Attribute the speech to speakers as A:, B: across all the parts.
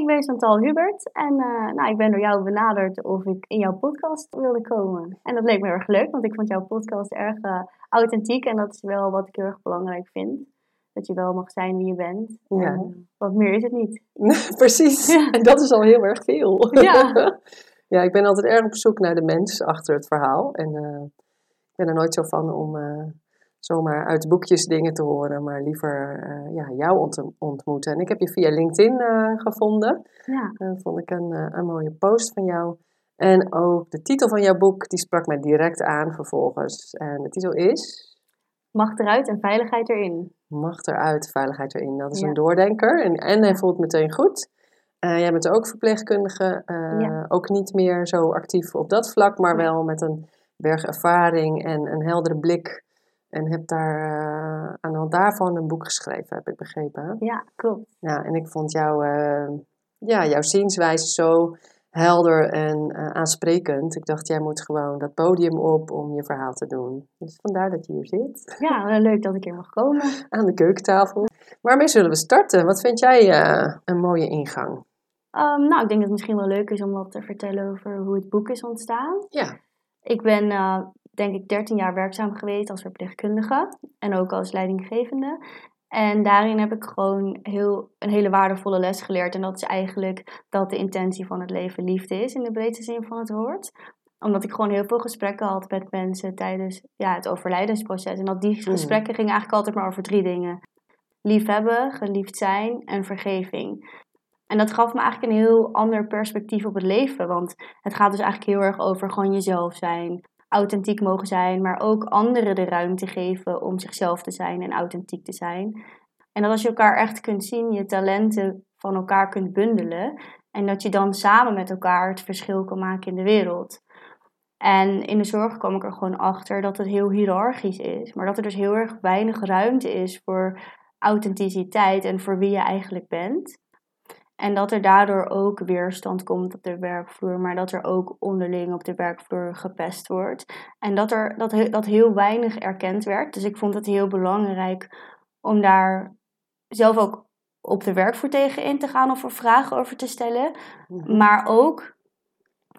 A: Ik ben Chantal Hubert en uh, nou, ik ben door jou benaderd of ik in jouw podcast wilde komen. En dat leek me erg leuk, want ik vond jouw podcast erg uh, authentiek en dat is wel wat ik heel erg belangrijk vind. Dat je wel mag zijn wie je bent. Ja. Meer is het niet.
B: Precies, en dat is al heel erg veel. Ja. ja, ik ben altijd erg op zoek naar de mens achter het verhaal. En uh, ik ben er nooit zo van om zomaar uit boekjes dingen te horen, maar liever uh, ja, jou ontmoeten. En ik heb je via LinkedIn uh, gevonden. Ja. Dat vond ik een, uh, een mooie post van jou. En ook de titel van jouw boek, die sprak mij direct aan vervolgens. En de titel is...
A: Macht eruit en veiligheid erin.
B: Macht eruit, veiligheid erin. Dat is een doordenker en, en hij voelt meteen goed. jij bent ook verpleegkundige, ja. ook niet meer zo actief op dat vlak, maar wel met een berg ervaring en een heldere blik en heb daar uh, aan de hand daarvan een boek geschreven, heb ik begrepen.
A: Ja, klopt.
B: Ja, en ik vond jou, uh, ja, jouw zienswijze zo helder en uh, aansprekend. Ik dacht, jij moet gewoon dat podium op om je verhaal te doen. Dus vandaar dat je hier zit.
A: Ja, leuk dat ik hier mag komen.
B: Aan de keukentafel. Waarmee zullen we starten? Wat vind jij een mooie ingang?
A: Um, nou, ik denk dat het misschien wel leuk is om wat te vertellen over hoe het boek is ontstaan.
B: Ja.
A: Ik ben denk ik 13 jaar werkzaam geweest als verpleegkundige en ook als leidinggevende. En daarin heb ik gewoon heel, een hele waardevolle les geleerd. En dat is eigenlijk dat de intentie van het leven liefde is, in de breedste zin van het woord. Omdat ik gewoon heel veel gesprekken had met mensen tijdens ja, het overlijdensproces. En dat die hmm. gesprekken gingen eigenlijk altijd maar over drie dingen. Liefhebben, geliefd zijn en vergeving. En dat gaf me eigenlijk een heel ander perspectief op het leven. Want het gaat dus eigenlijk heel erg over gewoon jezelf zijn authentiek mogen zijn, maar ook anderen de ruimte geven om zichzelf te zijn en authentiek te zijn. En dat als je elkaar echt kunt zien, je talenten van elkaar kunt bundelen en dat je dan samen met elkaar het verschil kan maken in de wereld. En in de zorg kwam ik er gewoon achter dat het heel hiërarchisch is, maar dat er dus heel erg weinig ruimte is voor authenticiteit en voor wie je eigenlijk bent. En dat er daardoor ook weerstand komt op de werkvloer, maar dat er ook onderling op de werkvloer gepest wordt. En dat er dat, dat heel weinig erkend werd. Dus ik vond het heel belangrijk om daar zelf ook op de werkvloer tegen in te gaan of er vragen over te stellen. Mhm. Maar ook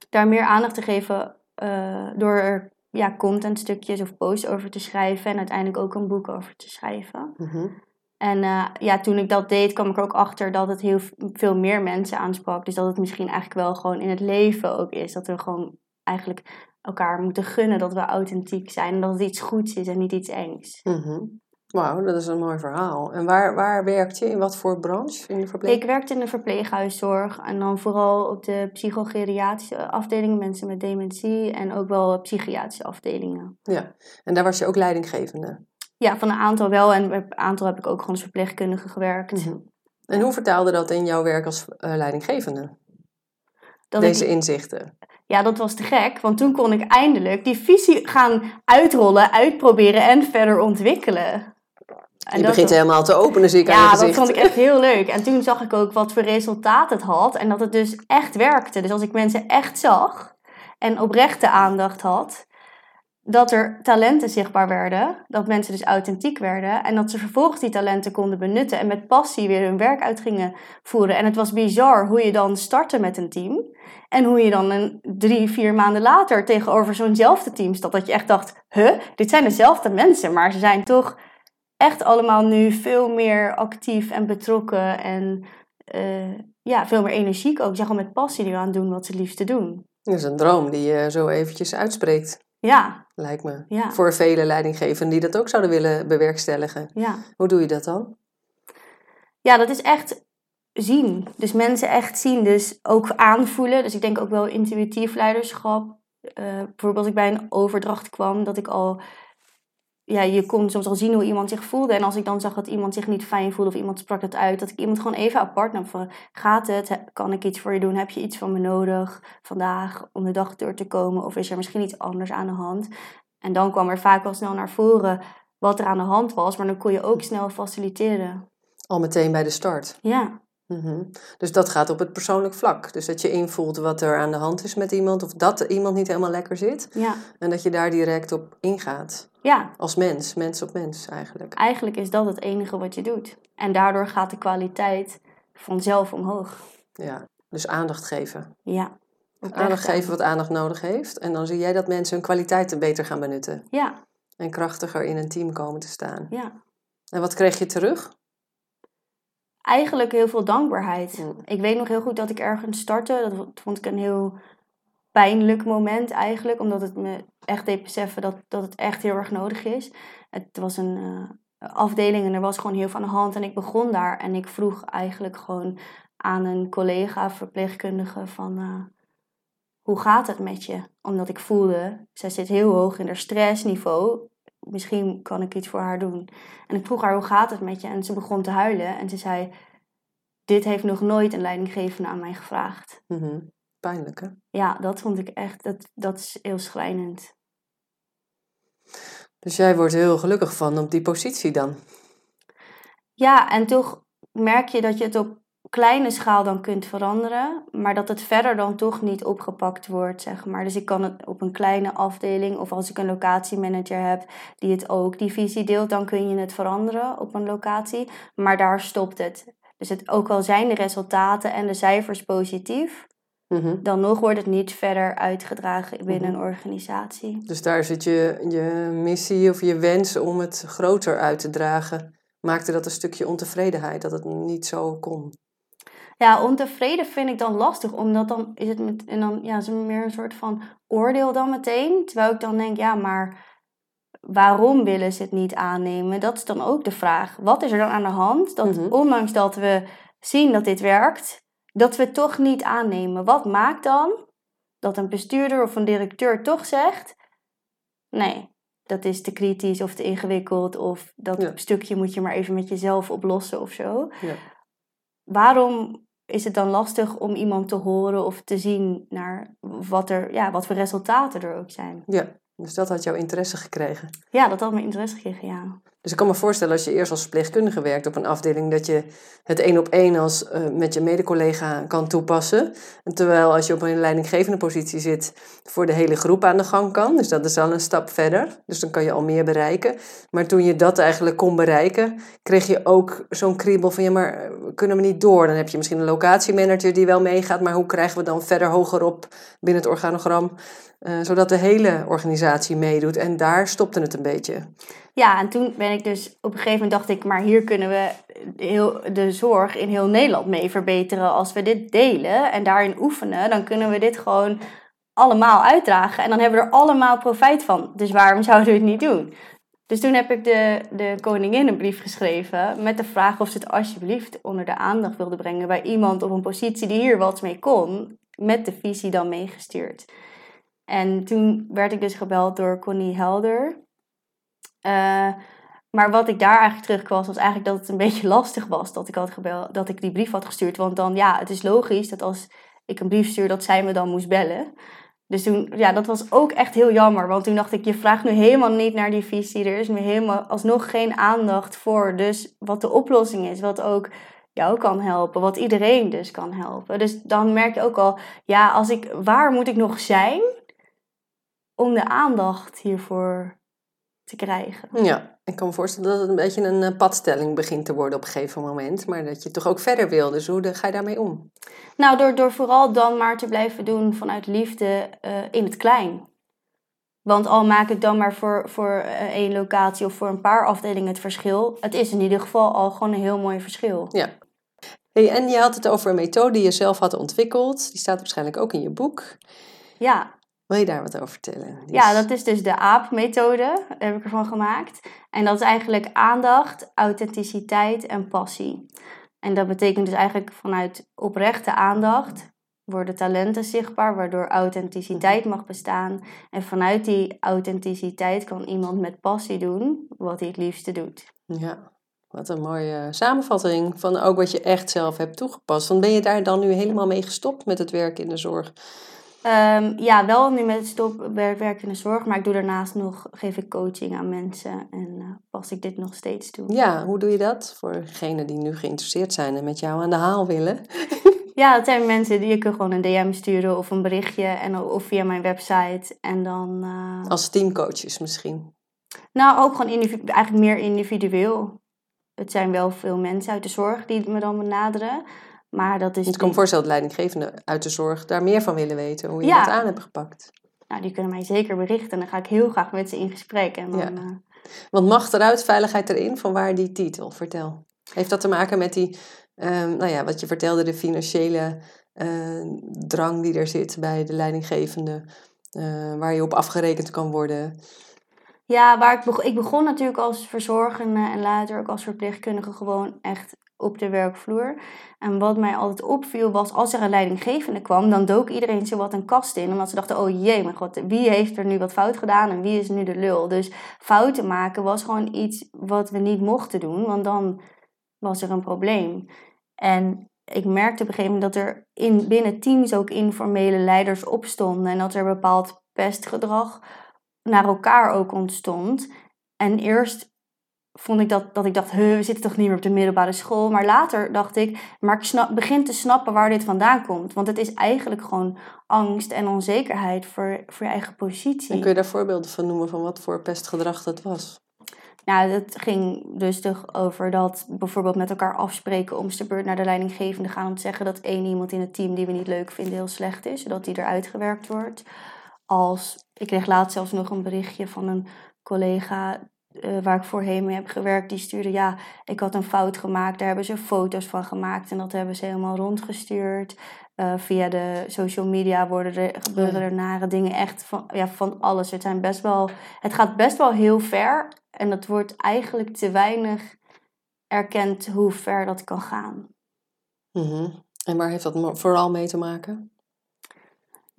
A: daar meer aandacht te geven uh, door er ja, contentstukjes of posts over te schrijven en uiteindelijk ook een boek over te schrijven. Mm en uh, ja, toen ik dat deed, kwam ik er ook achter dat het heel veel meer mensen aansprak. Dus dat het misschien eigenlijk wel gewoon in het leven ook is. Dat we gewoon eigenlijk elkaar moeten gunnen dat we authentiek zijn. En dat het iets goeds is en niet iets engs.
B: Mm Wauw, dat is een mooi verhaal. En waar, waar werkt je? In wat voor branche? In de verpleeg...
A: Ik werkte in de verpleeghuiszorg. En dan vooral op de psychogeriatrische afdelingen. Mensen met dementie. En ook wel psychiatrische afdelingen.
B: Ja, en daar was je ook leidinggevende?
A: Ja, van een aantal wel. En een aantal heb ik ook gewoon als verpleegkundige gewerkt. Mhm.
B: En hoe vertaalde dat in jouw werk als uh, leidinggevende? Dat Deze inzichten?
A: Ja, dat was te gek. Want toen kon ik eindelijk die visie gaan uitrollen, uitproberen en verder ontwikkelen.
B: En je begint helemaal te openen, zie ik
A: ja, aan Ja, dat vond ik echt heel leuk. En toen zag ik ook wat voor resultaat het had. En dat het dus echt werkte. Dus als ik mensen echt zag en oprechte aandacht had dat er talenten zichtbaar werden, dat mensen dus authentiek werden en dat ze vervolgens die talenten konden benutten en met passie weer hun werk uit gingen voeren. En het was bizar hoe je dan startte met een team en hoe je dan een drie, vier maanden later tegenover zo'nzelfde team staat. Dat je echt dacht, huh, dit zijn dezelfde mensen, maar ze zijn toch echt allemaal nu veel meer actief en betrokken en uh, ja, veel meer energiek ook. Zeg maar met passie nu aan doen wat ze liefst doen.
B: Dat is een droom die je zo eventjes uitspreekt.
A: Ja.
B: Lijkt me. Ja. Voor vele leidinggevenden die dat ook zouden willen bewerkstelligen.
A: Ja.
B: Hoe doe je dat dan?
A: Ja, dat is echt zien. Dus mensen echt zien. Dus ook aanvoelen. Dus ik denk ook wel intuïtief leiderschap. Uh, bijvoorbeeld als ik bij een overdracht kwam, dat ik al ja, je kon soms al zien hoe iemand zich voelde. En als ik dan zag dat iemand zich niet fijn voelde of iemand sprak het uit, dat ik iemand gewoon even apart nam van, gaat het? Kan ik iets voor je doen? Heb je iets van me nodig vandaag om de dag door te komen? Of is er misschien iets anders aan de hand? En dan kwam er vaak wel snel naar voren wat er aan de hand was, maar dan kon je ook snel faciliteren.
B: Al meteen bij de start.
A: Ja.
B: Mhm. Dus dat gaat op het persoonlijk vlak. Dus dat je invoelt wat er aan de hand is met iemand, of dat iemand niet helemaal lekker zit.
A: Ja.
B: En dat je daar direct op ingaat.
A: Ja.
B: Als mens, mens op mens eigenlijk.
A: Eigenlijk is dat het enige wat je doet. En daardoor gaat de kwaliteit vanzelf omhoog.
B: Ja, dus aandacht geven.
A: Ja.
B: Aandacht geven wat aandacht nodig heeft. En dan zie jij dat mensen hun kwaliteiten beter gaan benutten.
A: Ja.
B: En krachtiger in een team komen te staan.
A: Ja.
B: En wat kreeg je terug?
A: Eigenlijk heel veel dankbaarheid. Ik weet nog heel goed dat ik ergens startte. Dat vond ik een heel pijnlijk moment eigenlijk. Omdat het me echt deed beseffen dat, dat het echt heel erg nodig is. Het was een uh, afdeling en er was gewoon heel veel aan de hand. En ik begon daar en ik vroeg eigenlijk gewoon aan een collega verpleegkundige van... Uh, hoe gaat het met je? Omdat ik voelde, zij zit heel hoog in haar stressniveau. Misschien kan ik iets voor haar doen. En ik vroeg haar, hoe gaat het met je? En ze begon te huilen en ze zei, dit heeft nog nooit een leidinggevende aan mij gevraagd.
B: Mm -hmm. Pijnlijk, hè?
A: Ja, dat vond ik echt, dat, dat is heel schrijnend.
B: Dus jij wordt heel gelukkig van op die positie dan?
A: Ja, en toch merk je dat je het op kleine schaal dan kunt veranderen, maar dat het verder dan toch niet opgepakt wordt, zeg maar. Dus ik kan het op een kleine afdeling of als ik een locatiemanager heb die het ook die visie deelt, dan kun je het veranderen op een locatie, maar daar stopt het. Dus het, ook al zijn de resultaten en de cijfers positief, mm -hmm. dan nog wordt het niet verder uitgedragen binnen mm -hmm. een organisatie.
B: Dus daar zit je, je missie of je wens om het groter uit te dragen, maakte dat een stukje ontevredenheid, dat het niet zo kon.
A: Ja, ontevreden vind ik dan lastig, omdat dan is het met, en dan ja, is het meer een soort van oordeel dan meteen. Terwijl ik dan denk, ja, maar waarom willen ze het niet aannemen? Dat is dan ook de vraag. Wat is er dan aan de hand dat mm-hmm. ondanks dat we zien dat dit werkt, dat we het toch niet aannemen? Wat maakt dan dat een bestuurder of een directeur toch zegt, nee, dat is te kritisch of te ingewikkeld of dat ja. stukje moet je maar even met jezelf oplossen of zo.
B: Ja.
A: Waarom is het dan lastig om iemand te horen of te zien naar wat, er, ja, wat voor resultaten er ook zijn.
B: Ja, dus dat had jouw interesse gekregen.
A: Ja, dat had mijn interesse gekregen, ja.
B: Dus ik kan me voorstellen als je eerst als verpleegkundige werkt op een afdeling, dat je het één op één als uh, met je mede-collega kan toepassen. En terwijl als je op een leidinggevende positie zit, voor de hele groep aan de gang kan. Dus dat is al een stap verder. Dus dan kan je al meer bereiken. Maar toen je dat eigenlijk kon bereiken, kreeg je ook zo'n kriebel van ja, maar kunnen we niet door? Dan heb je misschien een locatiemanager die wel meegaat, maar hoe krijgen we dan verder hoger op binnen het organogram? Uh, zodat de hele organisatie meedoet. En daar stopte het een beetje.
A: Ja, en toen ben ik dus op een gegeven moment dacht ik, maar hier kunnen we heel, de zorg in heel Nederland mee verbeteren. Als we dit delen en daarin oefenen, dan kunnen we dit gewoon allemaal uitdragen. En dan hebben we er allemaal profijt van. Dus waarom zouden we het niet doen? Dus toen heb ik de, de koningin een brief geschreven met de vraag of ze het alsjeblieft onder de aandacht wilde brengen bij iemand op een positie die hier wat mee kon, met de visie dan meegestuurd. En toen werd ik dus gebeld door Connie Helder. Uh, maar wat ik daar eigenlijk terugkwam, was eigenlijk dat het een beetje lastig was dat ik, had gebeld, dat ik die brief had gestuurd. Want dan, ja, het is logisch dat als ik een brief stuur, dat zij me dan moest bellen. Dus toen, ja, dat was ook echt heel jammer. Want toen dacht ik, je vraagt nu helemaal niet naar die visie. Er is nu helemaal alsnog geen aandacht voor. Dus wat de oplossing is, wat ook jou kan helpen, wat iedereen dus kan helpen. Dus dan merk je ook al, ja, als ik, waar moet ik nog zijn om de aandacht hiervoor te krijgen?
B: Ja, ik kan me voorstellen dat het een beetje een eh, padstelling begint te worden op een gegeven moment, maar dat je toch ook verder wil. Dus hoe ga je daarmee om?
A: Nou, door, door vooral dan maar te blijven doen vanuit liefde uh, in het klein. Want al maak ik dan maar voor, voor uh, één locatie of voor een paar afdelingen het verschil, het is in ieder geval al gewoon een heel mooi verschil.
B: Ja. Hey, en je had het over een methode die je zelf had ontwikkeld. Die staat waarschijnlijk ook in je boek.
A: Ja,
B: wil je daar wat over vertellen?
A: Ja, dat is dus de AAP-methode, heb ik ervan gemaakt. En dat is eigenlijk aandacht, authenticiteit en passie. En dat betekent dus eigenlijk vanuit oprechte aandacht worden talenten zichtbaar, waardoor authenticiteit mag bestaan. En vanuit die authenticiteit kan iemand met passie doen wat hij het liefste doet.
B: Ja, wat een mooie samenvatting van ook wat je echt zelf hebt toegepast. Want ben je daar dan nu helemaal mee gestopt met het werk in de zorg?
A: Um, ja, wel nu met het stop werk in de zorg, maar ik doe daarnaast nog, geef ik coaching aan mensen en uh, pas ik dit nog steeds toe.
B: Ja, hoe doe je dat voor degenen die nu geïnteresseerd zijn en met jou aan de haal willen?
A: ja, dat zijn mensen die je kunt gewoon een DM sturen of een berichtje en, of via mijn website en dan... Uh...
B: Als teamcoaches misschien?
A: Nou, ook gewoon eigenlijk meer individueel. Het zijn wel veel mensen uit de zorg die me dan benaderen. Maar dat is.
B: Ik kan me voorstellen dat leidinggevenden uit de zorg daar meer van willen weten, hoe je ja. dat aan hebt gepakt.
A: Nou, die kunnen mij zeker berichten en dan ga ik heel graag met ze in gesprek. En dan, ja. uh...
B: Want macht eruit, veiligheid erin, van waar die titel? Vertel. Heeft dat te maken met die, um, nou ja, wat je vertelde, de financiële uh, drang die er zit bij de leidinggevende, uh, waar je op afgerekend kan worden?
A: Ja, waar ik, begon, ik begon natuurlijk als verzorgende en later ook als verpleegkundige gewoon echt op de werkvloer. En wat mij altijd opviel was, als er een leidinggevende kwam, dan dook iedereen zo wat een kast in. Omdat ze dachten, oh jee, mijn god, wie heeft er nu wat fout gedaan en wie is nu de lul? Dus fouten maken was gewoon iets wat we niet mochten doen, want dan was er een probleem. En ik merkte op een gegeven moment dat er in, binnen teams ook informele leiders opstonden. En dat er bepaald pestgedrag naar elkaar ook ontstond. En eerst vond ik dat, dat ik dacht, we zitten toch niet meer op de middelbare school. Maar later dacht ik, maar ik snap, begin te snappen waar dit vandaan komt. Want het is eigenlijk gewoon angst en onzekerheid voor, voor je eigen positie.
B: En kun je daar voorbeelden van noemen van wat voor pestgedrag dat was?
A: Nou, het ging dus toch over dat bijvoorbeeld met elkaar afspreken om de beurt naar de leidinggevende gaan om te zeggen dat één iemand in het team die we niet leuk vinden heel slecht is, zodat die eruit gewerkt wordt. Als, ik kreeg laatst zelfs nog een berichtje van een collega uh, waar ik voorheen mee heb gewerkt, die stuurde ja, ik had een fout gemaakt. Daar hebben ze foto's van gemaakt en dat hebben ze helemaal rondgestuurd. Uh, via de social media worden er, gebeuren er nare dingen echt van, ja, van alles. Het, zijn best wel, het gaat best wel heel ver en het wordt eigenlijk te weinig erkend hoe ver dat kan gaan.
B: Mm -hmm. En waar heeft dat vooral mee te maken?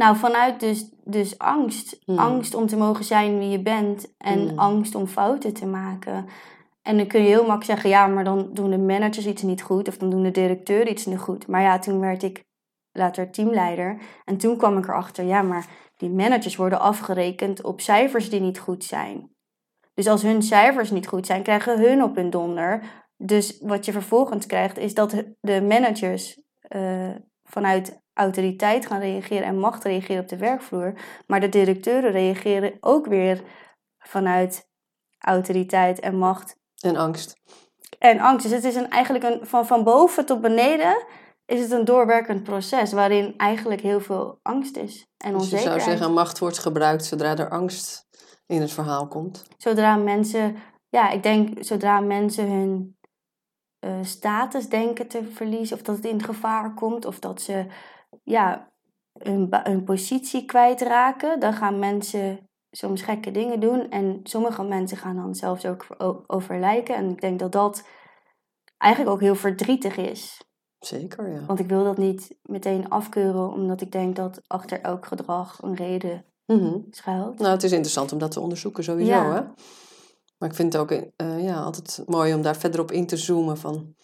A: Nou, vanuit dus, dus angst. Hmm. Angst om te mogen zijn wie je bent en hmm. angst om fouten te maken. En dan kun je heel makkelijk zeggen, ja, maar dan doen de managers iets niet goed of dan doen de directeuren iets niet goed. Maar ja, toen werd ik later teamleider en toen kwam ik erachter, ja, maar die managers worden afgerekend op cijfers die niet goed zijn. Dus als hun cijfers niet goed zijn, krijgen hun op hun donder. Dus wat je vervolgens krijgt, is dat de managers uh, vanuit autoriteit gaan reageren en macht reageren op de werkvloer. Maar de directeuren reageren ook weer vanuit autoriteit en macht.
B: En angst.
A: En angst. Dus het is een, eigenlijk een, van, van boven tot beneden is het een doorwerkend proces waarin eigenlijk heel veel angst is en onzekerheid. Dus
B: je zou zeggen, macht wordt gebruikt zodra er angst in het verhaal komt.
A: Zodra mensen, ja, ik denk zodra mensen hun uh, status denken te verliezen, of dat het in gevaar komt, of dat ze ja, hun, hun positie kwijtraken, dan gaan mensen soms gekke dingen doen. En sommige mensen gaan dan zelfs ook overlijken. En ik denk dat dat eigenlijk ook heel verdrietig is.
B: Zeker, ja.
A: Want ik wil dat niet meteen afkeuren, omdat ik denk dat achter elk gedrag een reden mm schuilt.
B: Nou, het is interessant om dat te onderzoeken sowieso, hè? Maar ik vind het ook uh, ja, altijd mooi om daar verder op in te zoomen van...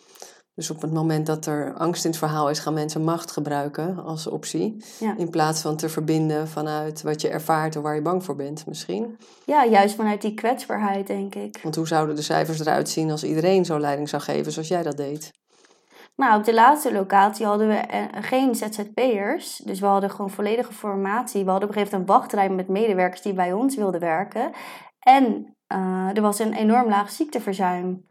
B: Dus op het moment dat er angst in het verhaal is, gaan mensen macht gebruiken als optie. In plaats van te verbinden vanuit wat je ervaart of waar je bang voor bent misschien.
A: Ja, juist vanuit die kwetsbaarheid, denk ik.
B: Want hoe zouden de cijfers eruit zien als iedereen zo leiding zou geven zoals jij dat deed?
A: Nou, op de laatste locatie hadden we eh, geen ZZP'ers. Dus we hadden gewoon volledige formatie. We hadden op een gegeven moment een wachtrij met medewerkers die bij ons wilden werken. En uh, er was een enorm laag ziekteverzuim.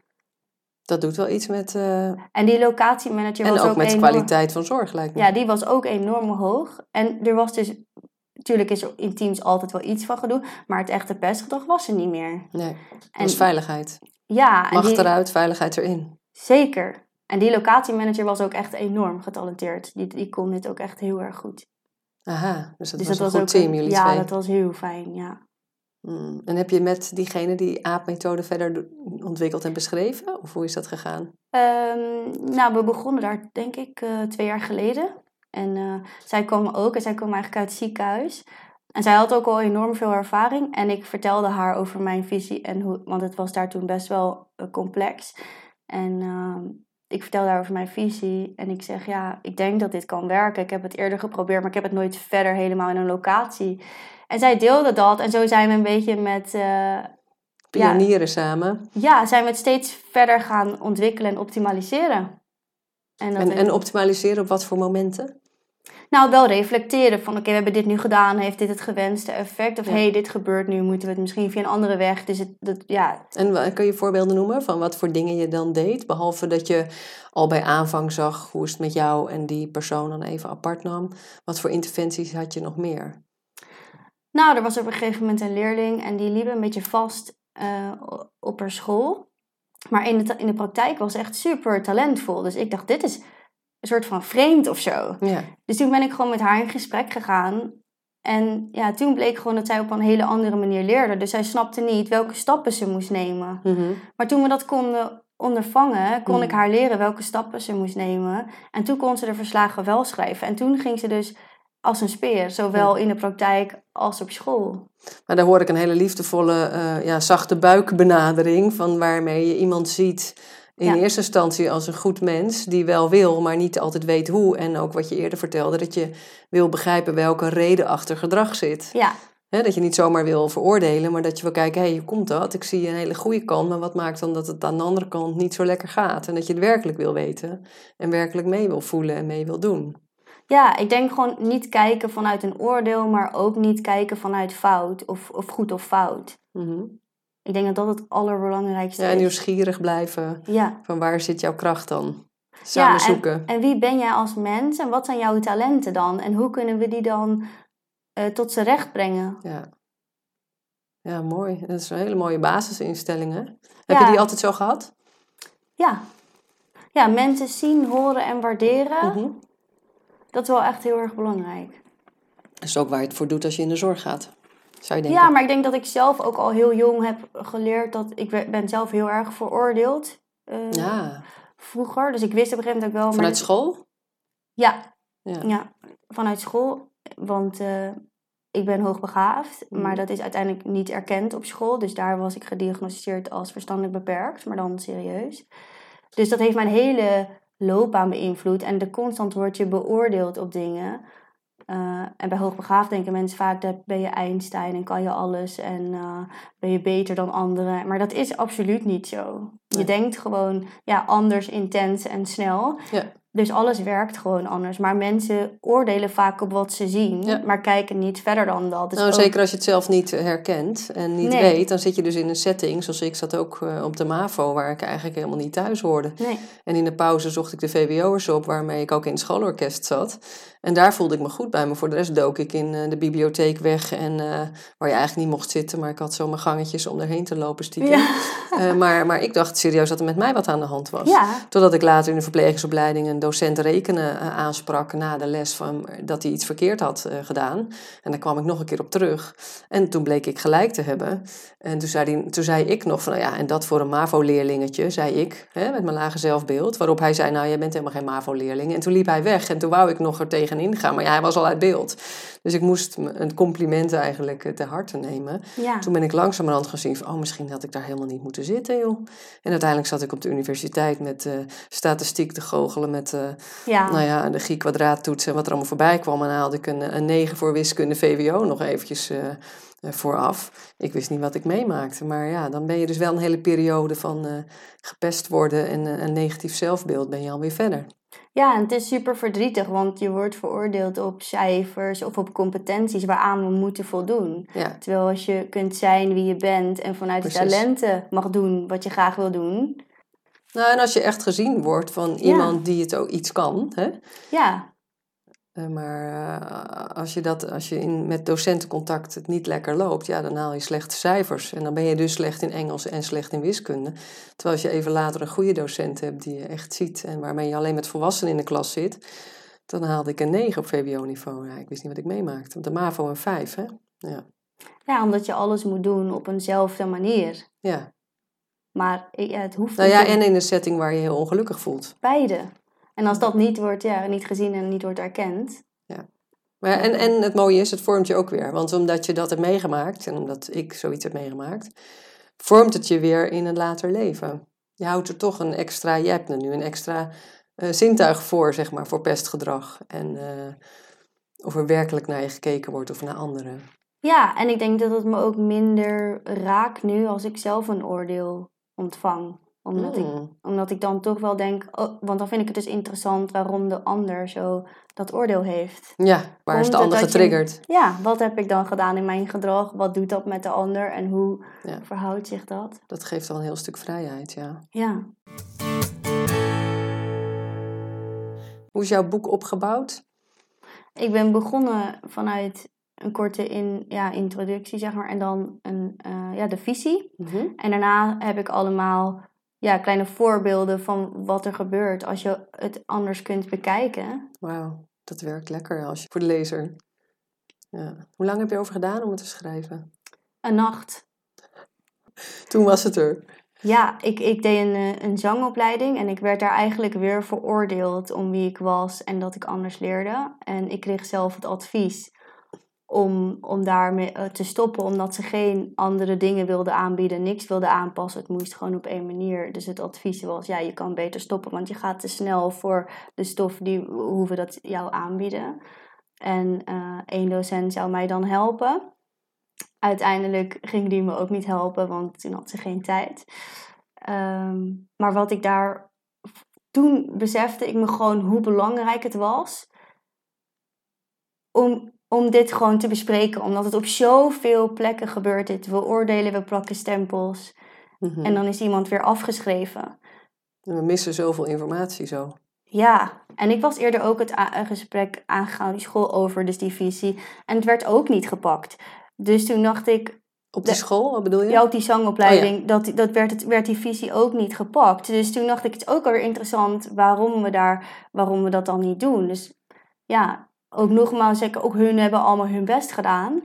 B: Dat doet wel iets met. Uh...
A: En die locatiemanager was ook.
B: En ook met de kwaliteit van zorg, lijkt me.
A: Ja, die was ook enorm hoog. En er was dus. Natuurlijk is er in teams altijd wel iets van gedoe, maar het echte pestgedrag was er niet meer.
B: Nee, dat was veiligheid.
A: Ja.
B: Macht die... eruit, veiligheid erin.
A: Zeker. En die locatiemanager was ook echt enorm getalenteerd. Die, die kon dit ook echt heel erg goed.
B: Aha, dus dat dus was dat een was goed team, jullie
A: ja,
B: twee.
A: Ja, dat was heel fijn, ja.
B: Hmm. En heb je met diegene die aapmethode verder ontwikkeld en beschreven? Of hoe is dat gegaan?
A: Um, nou, we begonnen daar denk ik uh, twee jaar geleden. En uh, zij kwam ook, en zij kwam eigenlijk uit het ziekenhuis. En zij had ook al enorm veel ervaring. En ik vertelde haar over mijn visie, en hoe, want het was daar toen best wel uh, complex. En uh, ik vertelde haar over mijn visie. En ik zeg, ja, ik denk dat dit kan werken. Ik heb het eerder geprobeerd, maar ik heb het nooit verder helemaal in een locatie. En zij deelde dat. En zo zijn we een beetje met... Uh,
B: Pionieren ja, samen.
A: Ja, zijn we het steeds verder gaan ontwikkelen en optimaliseren.
B: En, en, en optimaliseren op wat voor momenten?
A: Nou, wel reflecteren van oké, we hebben dit nu gedaan, heeft dit het gewenste effect? Of hé, hey, dit gebeurt nu, moeten we het misschien via een andere weg? Dus het, dat, ja.
B: En kun je voorbeelden noemen van wat voor dingen je dan deed? Behalve dat je al bij aanvang zag hoe is het met jou en die persoon dan even apart nam. Wat voor interventies had je nog meer?
A: Nou, er was op een gegeven moment een leerling en die liep een beetje vast uh, op haar school. Maar in de, in de praktijk was ze echt super talentvol. Dus ik dacht, dit is een soort van vreemd of zo.
B: Ja.
A: Dus toen ben ik gewoon met haar in gesprek gegaan. En ja, toen bleek gewoon dat zij op een hele andere manier leerde. Dus zij snapte niet welke stappen ze moest nemen.
B: Mhm.
A: Maar toen we dat konden ondervangen, kon
B: Mhm.
A: ik haar leren welke stappen ze moest nemen. En toen kon ze de verslagen wel schrijven. En toen ging ze dus als een speer, zowel in de praktijk als op school.
B: Maar daar hoor ik een hele liefdevolle, eh, ja, zachte buikbenadering van waarmee je iemand ziet in
A: Ja.
B: eerste instantie als een goed mens die wel wil, maar niet altijd weet hoe. En ook wat je eerder vertelde, dat je wil begrijpen welke reden achter gedrag zit.
A: Ja,
B: dat je niet zomaar wil veroordelen, maar dat je wil kijken, hé, hey, hoe komt dat? Ik zie een hele goede kant, maar wat maakt dan dat het aan de andere kant niet zo lekker gaat? En dat je het werkelijk wil weten en werkelijk mee wil voelen en mee wil doen.
A: Ja, ik denk gewoon niet kijken vanuit een oordeel, maar ook niet kijken vanuit fout of, of goed of fout.
B: Mhm.
A: Ik denk dat dat het allerbelangrijkste
B: Ja, en
A: is.
B: nieuwsgierig blijven
A: Ja.
B: van waar zit jouw kracht dan? Samen
A: ja,
B: zoeken.
A: En, en wie ben jij als mens en wat zijn jouw talenten dan? En hoe kunnen we die dan eh, tot z'n recht brengen?
B: Ja. ja, mooi. Dat is een hele mooie basisinstelling, hè? Heb
A: Ja.
B: je die altijd zo gehad?
A: Ja. Ja, mensen zien, horen en waarderen.
B: Mhm.
A: Dat is wel echt heel erg belangrijk.
B: Dat is ook waar je het voor doet als je in de zorg gaat. Zou je denken?
A: Ja, maar ik denk dat ik zelf ook al heel jong heb geleerd dat ik ben zelf heel erg veroordeeld. eh,
B: Ja.
A: Vroeger. Dus ik wist op een gegeven moment ook wel.
B: Vanuit school?
A: Ja,
B: Ja.
A: ja, vanuit school. Want eh, ik ben hoogbegaafd,
B: Mhm.
A: maar dat is uiteindelijk niet erkend op school. Dus daar was ik gediagnosticeerd als verstandelijk beperkt, maar dan serieus. Dus dat heeft mijn hele loopbaan beïnvloed. En de constant word je beoordeeld op dingen. Eh, en bij hoogbegaafd denken mensen vaak dat ben je Einstein en kan je alles en eh, ben je beter dan anderen. Maar dat is absoluut niet zo. Je
B: Nee.
A: denkt gewoon ja, anders, intens en snel.
B: Ja.
A: Dus alles werkt gewoon anders. Maar mensen oordelen vaak op wat ze zien,
B: Ja.
A: maar kijken niet verder dan dat. Dus
B: nou,
A: ook-
B: zeker als je het zelf niet eh, herkent en niet
A: Nee.
B: weet, dan zit je dus in een setting, zoals ik zat ook eh, op de MAVO, waar ik eigenlijk helemaal niet thuis hoorde.
A: Nee.
B: En in de pauze zocht ik de VWO'ers op, waarmee ik ook in het schoolorkest zat. En daar voelde ik me goed bij, maar voor de rest dook ik in eh, de bibliotheek weg. En eh, waar je eigenlijk niet mocht zitten, maar ik had zo mijn gangetjes om erheen te lopen stiekem.
A: Ja.
B: Eh, maar, maar ik dacht serieus dat er met mij wat aan de hand was.
A: Ja.
B: Totdat ik later in de verplegingsopleiding een docent rekenen aansprak na de les van dat hij iets verkeerd had gedaan. En daar kwam ik nog een keer op terug. En toen bleek ik gelijk te hebben. En toen zei, hij, toen zei ik nog van, nou ja, en dat voor een MAVO-leerlingetje, zei ik, hè, met mijn lage zelfbeeld. Waarop hij zei, nou, jij bent helemaal geen MAVO-leerling. En toen liep hij weg en toen wou ik nog er tegenin gaan. Maar ja, hij was al uit beeld. Dus ik moest een compliment eigenlijk eh, te harte nemen.
A: Ja.
B: Toen ben ik langzamerhand gezien van, oh, misschien had ik daar helemaal niet moeten zitten, joh. En uiteindelijk zat ik op de universiteit met eh, statistiek te goochelen met, eh,
A: ja.
B: nou ja, de Gie-kwadraattoets en wat er allemaal voorbij kwam. En dan haalde ik een, een 9 voor wiskunde VWO nog eventjes vooraf. Ik wist niet wat ik meemaakte, maar ja, dan ben je dus wel een hele periode van gepest worden en een negatief zelfbeeld ben je alweer verder.
A: Ja, en het is super verdrietig, want je wordt veroordeeld op cijfers of op competenties waaraan we moeten voldoen.
B: Ja,
A: Terwijl als je kunt zijn wie je bent en vanuit talenten mag doen wat je graag wil doen.
B: nou en als je echt gezien wordt van iemand die het ook iets kan, hè,
A: Ja,
B: Maar eh, als je, dat, als je in, met docentencontact het niet lekker loopt, ja, dan haal je slechte cijfers. En dan ben je dus slecht in Engels en slecht in wiskunde. Terwijl als je even later een goede docent hebt die je echt ziet en waarmee je alleen met volwassenen in de klas zit, dan haalde ik een 9 op VWO-niveau. Ja, ik wist niet wat ik meemaakte. Op de MAVO een 5, hè? Ja.
A: ja, omdat je alles moet doen op eenzelfde manier.
B: ja.
A: Maar ja, het hoeft
B: Nou
A: niet
B: ja,
A: om
B: en in een setting waar je heel ongelukkig voelt.
A: beide. En als dat niet wordt, ja, niet gezien en niet wordt erkend.
B: Ja. Maar en, en het mooie is, het vormt je ook weer. Want omdat je dat hebt meegemaakt, en omdat ik zoiets heb meegemaakt, vormt het je weer in een later leven. Je houdt er toch een extra, je hebt er nu een extra uh, zintuig voor, zeg maar, voor pestgedrag. En uh, of er werkelijk naar je gekeken wordt of naar anderen.
A: Ja, en ik denk dat het me ook minder raakt nu als ik zelf een oordeel ontvang. Omdat, ik,
B: Hmm.
A: omdat ik dan toch wel denk, oh, want dan vind ik het dus interessant waarom de ander zo dat oordeel heeft.
B: Ja, waar is de ander
A: je-
B: getriggerd?
A: Ja, wat heb ik dan gedaan in mijn gedrag? Wat doet dat met de ander en hoe
B: Ja.
A: verhoudt zich dat?
B: Dat geeft al een heel stuk vrijheid, ja.
A: Ja.
B: Hoe is jouw boek opgebouwd?
A: Ik ben begonnen vanuit een korte in, ja, introductie, zeg maar, en dan een, eh, ja, de visie. En daarna heb ik allemaal ja, kleine voorbeelden van wat er gebeurt als je het anders kunt bekijken.
B: Wauw, dat werkt lekker als je, voor de lezer. Ja. Hoe lang heb je over gedaan om het te schrijven?
A: Een nacht.
B: Toen was het er.
A: Ja, ik, ik deed een, eh, een zangopleiding en ik werd daar eigenlijk weer veroordeeld om wie ik was en dat ik anders leerde. En ik kreeg zelf het advies om, om daarmee eh, te stoppen, omdat ze geen andere dingen wilden aanbieden, niks wilden aanpassen. Het moest gewoon op één manier. Dus het advies was, ja, je kan beter stoppen, want je gaat te snel voor de stof die hoe we dat jou aanbieden. En eh één docent zou mij dan helpen. Uiteindelijk ging die me ook niet helpen, want toen had ze geen tijd. Ehm, maar wat ik daar toen besefte ik me gewoon hoe belangrijk het was om, om dit gewoon te bespreken. Omdat het op zoveel plekken gebeurt. Dit. We oordelen, we plakken stempels.
B: Mhm.
A: En dan is iemand weer afgeschreven.
B: En We missen zoveel informatie zo.
A: Ja, en ik was eerder ook het een gesprek aangegaan die school over, dus die visie. En het werd ook niet gepakt. Dus toen dacht ik,
B: Op die
A: De-
B: school, wat bedoel je?
A: ja, op die zangopleiding, dat, dat werd, het, werd die visie ook niet gepakt. Dus toen dacht ik, het is ook alweer interessant waarom we, daar, waarom we dat dan niet doen. Dus ja, ook nogmaals, zeggen, ook hun hebben allemaal hun best gedaan.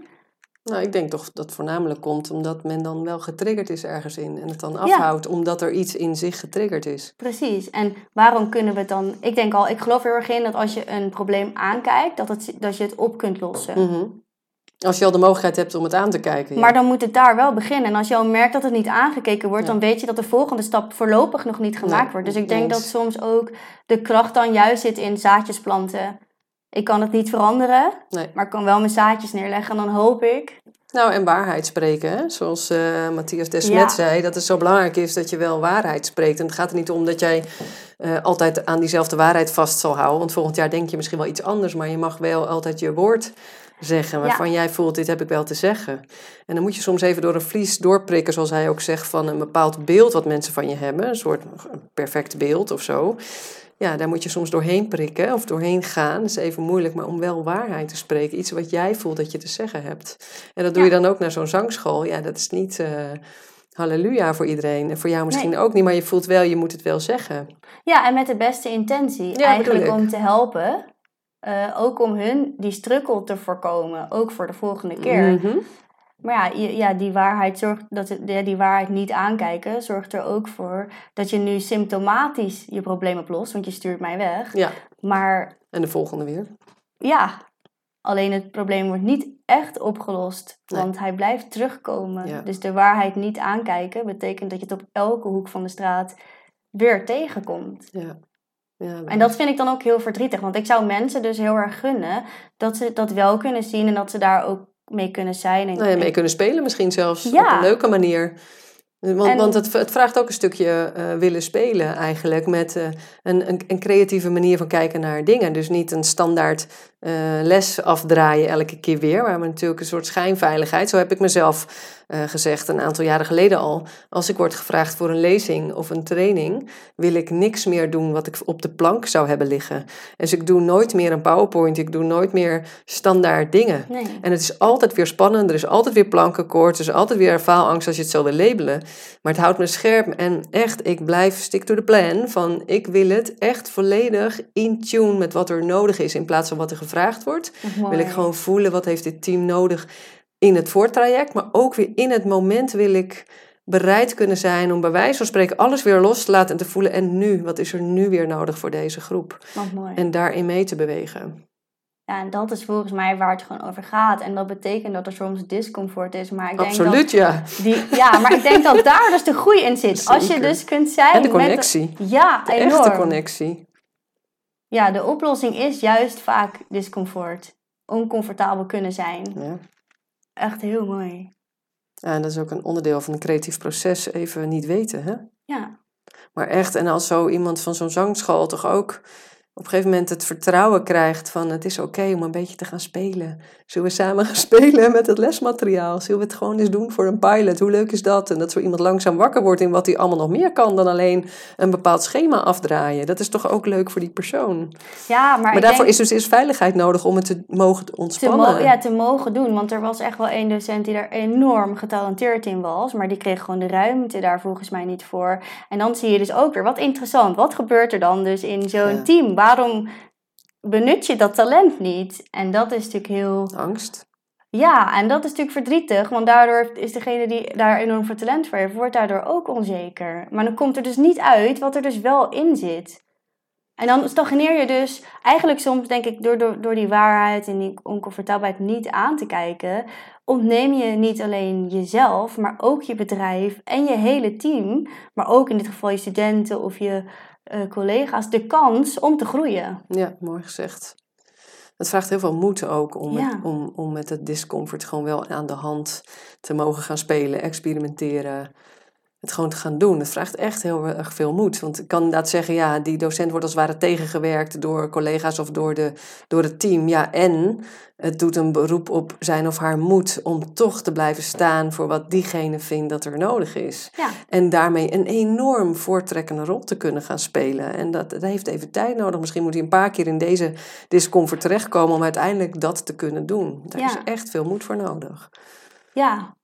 B: Nou, ik denk toch dat het voornamelijk komt omdat men dan wel getriggerd is ergens in. En het dan afhoudt omdat er iets in zich getriggerd is.
A: Precies. En waarom kunnen we het dan... Ik denk al, ik geloof heel erg in dat als je een probleem aankijkt, dat, het, dat je het op kunt lossen.
B: Mhm. Als je al de mogelijkheid hebt om het aan te kijken. ja.
A: Maar dan moet het daar wel beginnen. En als je al merkt dat het niet aangekeken wordt,
B: Ja.
A: dan weet je dat de volgende stap voorlopig nog niet gemaakt
B: Nee,
A: wordt. Dus ik denk
B: eens.
A: dat soms ook de kracht dan juist zit in zaadjes planten. Ik kan het niet veranderen,
B: Nee.
A: maar ik kan wel mijn zaadjes neerleggen. En dan hoop ik.
B: Nou, en waarheid spreken. Hè? Zoals eh, Matthias Desmet
A: Ja.
B: zei, dat het zo belangrijk is dat je wel waarheid spreekt. En het gaat er niet om dat jij eh, altijd aan diezelfde waarheid vast zal houden. Want volgend jaar denk je misschien wel iets anders, maar je mag wel altijd je woord zeggen waarvan jij voelt, dit heb ik wel te zeggen. En dan moet je soms even door een vlies doorprikken, zoals hij ook zegt, van een bepaald beeld wat mensen van je hebben. Een soort perfect beeld of zo. Ja, daar moet je soms doorheen prikken of doorheen gaan. Dat is even moeilijk, maar om wel waarheid te spreken. Iets wat jij voelt dat je te zeggen hebt. En dat doe
A: Ja.
B: je dan ook naar zo'n zangschool. Ja, dat is niet eh, halleluja voor iedereen. En voor jou misschien
A: Nee.
B: ook niet, maar je voelt wel, je moet het wel zeggen.
A: Ja, en met de beste intentie. eigenlijk om te helpen. eh, ook om hun die strukkel te voorkomen. Ook voor de volgende keer.
B: Mhm.
A: Maar ja, ja, die waarheid zorgt dat het, die waarheid niet aankijken zorgt er ook voor dat je nu symptomatisch je probleem oplost, want je stuurt mij weg.
B: Ja,
A: Maar
B: en de volgende weer.
A: ja, alleen het probleem wordt niet echt opgelost,
B: Nee.
A: want hij blijft terugkomen.
B: Ja.
A: Dus de waarheid niet aankijken betekent dat je het op elke hoek van de straat weer tegenkomt.
B: Ja. Ja,
A: En dat vind ik dan ook heel verdrietig, want ik zou mensen dus heel erg gunnen dat ze dat wel kunnen zien en dat ze daar ook mee kunnen zijn. En,
B: Nou ja, mee kunnen spelen misschien zelfs
A: Ja.
B: op een leuke manier. Want,
A: En-
B: want het, het vraagt ook een stukje eh, willen spelen eigenlijk met eh, een, een, een creatieve manier van kijken naar dingen. Dus niet een standaard eh, les afdraaien elke keer weer, maar natuurlijk een soort schijnveiligheid. Zo heb ik mezelf eh, gezegd een aantal jaren geleden al. Als ik word gevraagd voor een lezing of een training, wil ik niks meer doen wat ik op de plank zou hebben liggen. Dus ik doe nooit meer een PowerPoint, ik doe nooit meer standaard dingen.
A: Nee.
B: En het is altijd weer spannend, er is altijd weer plankenkoord, er is altijd weer faalangst als je het zo wil labelen. Maar het houdt me scherp en echt, ik blijf stick to the plan van ik wil het echt volledig in tune met wat er nodig is in plaats van wat er gevraagd wordt.
A: Wat
B: Wil ik gewoon voelen wat heeft dit team nodig in het voortraject, maar ook weer in het moment wil ik bereid kunnen zijn om bij wijze van spreken alles weer los te laten en te voelen. En nu, wat is er nu weer nodig voor deze groep?
A: Mooi.
B: En daarin mee te bewegen.
A: Ja, en dat is volgens mij waar het gewoon over gaat. En dat betekent dat er soms discomfort is. Maar ik denk
B: Absoluut,
A: dat
B: ja.
A: Die, ja, maar ik denk dat daar dus de groei in zit. Als je dus kunt zijn.
B: En de connectie.
A: Met, ja,
B: de
A: enorm.
B: echte connectie.
A: Ja, de oplossing is juist vaak discomfort. Oncomfortabel kunnen zijn.
B: Ja.
A: Echt heel mooi.
B: Ja, en dat is ook een onderdeel van een creatief proces. Even niet weten, hè?
A: Ja.
B: Maar echt, en als zo iemand van zo'n zangschool toch ook op een gegeven moment het vertrouwen krijgt van het is oké om een beetje te gaan spelen. Zullen we samen gaan spelen met het lesmateriaal? Zullen we het gewoon eens doen voor een pilot? Hoe leuk is dat? En dat zo iemand langzaam wakker wordt in wat hij allemaal nog meer kan dan alleen een bepaald schema afdraaien. Dat is toch ook leuk voor die persoon.
A: Ja, maar,
B: maar daarvoor is dus eerst veiligheid nodig om het te mogen ontspannen.
A: Te mo ja, te mogen doen. Want er was echt wel één docent die daar enorm getalenteerd in was. Maar die kreeg gewoon de ruimte daar volgens mij niet voor. En dan zie je dus ook weer, wat interessant. Wat gebeurt er dan dus in zo'n ja. team? Waarom benut je dat talent niet? En dat is natuurlijk heel...
B: Angst.
A: Ja, en dat is natuurlijk verdrietig, want daardoor is degene die daar enorm veel talent voor heeft, wordt daardoor ook onzeker. Maar dan komt er dus niet uit wat er dus wel in zit. En dan stagneer je dus eigenlijk soms, denk ik, door, door, door die waarheid en die oncomfortabelheid niet aan te kijken, ontneem je niet alleen jezelf, maar ook je bedrijf en je hele team, maar ook in dit geval je studenten of je uh, collega's, de kans om te groeien.
B: Ja, mooi gezegd. Het vraagt heel veel moed ook om,
A: Ja.
B: met, om, om met het discomfort gewoon wel aan de hand te mogen gaan spelen, experimenteren. Het gewoon te gaan doen. Het vraagt echt heel erg veel moed. Want ik kan inderdaad zeggen, ja, die docent wordt als het ware tegengewerkt door collega's of door, de, door het team. Ja, en het doet een beroep op zijn of haar moed om toch te blijven staan voor wat diegene vindt dat er nodig is.
A: Ja.
B: En daarmee een enorm voortrekkende rol te kunnen gaan spelen. En dat, dat heeft even tijd nodig. Misschien moet hij een paar keer in deze discomfort terechtkomen om uiteindelijk dat te kunnen doen. Daar
A: Ja.
B: is echt veel moed voor nodig.
A: Ja.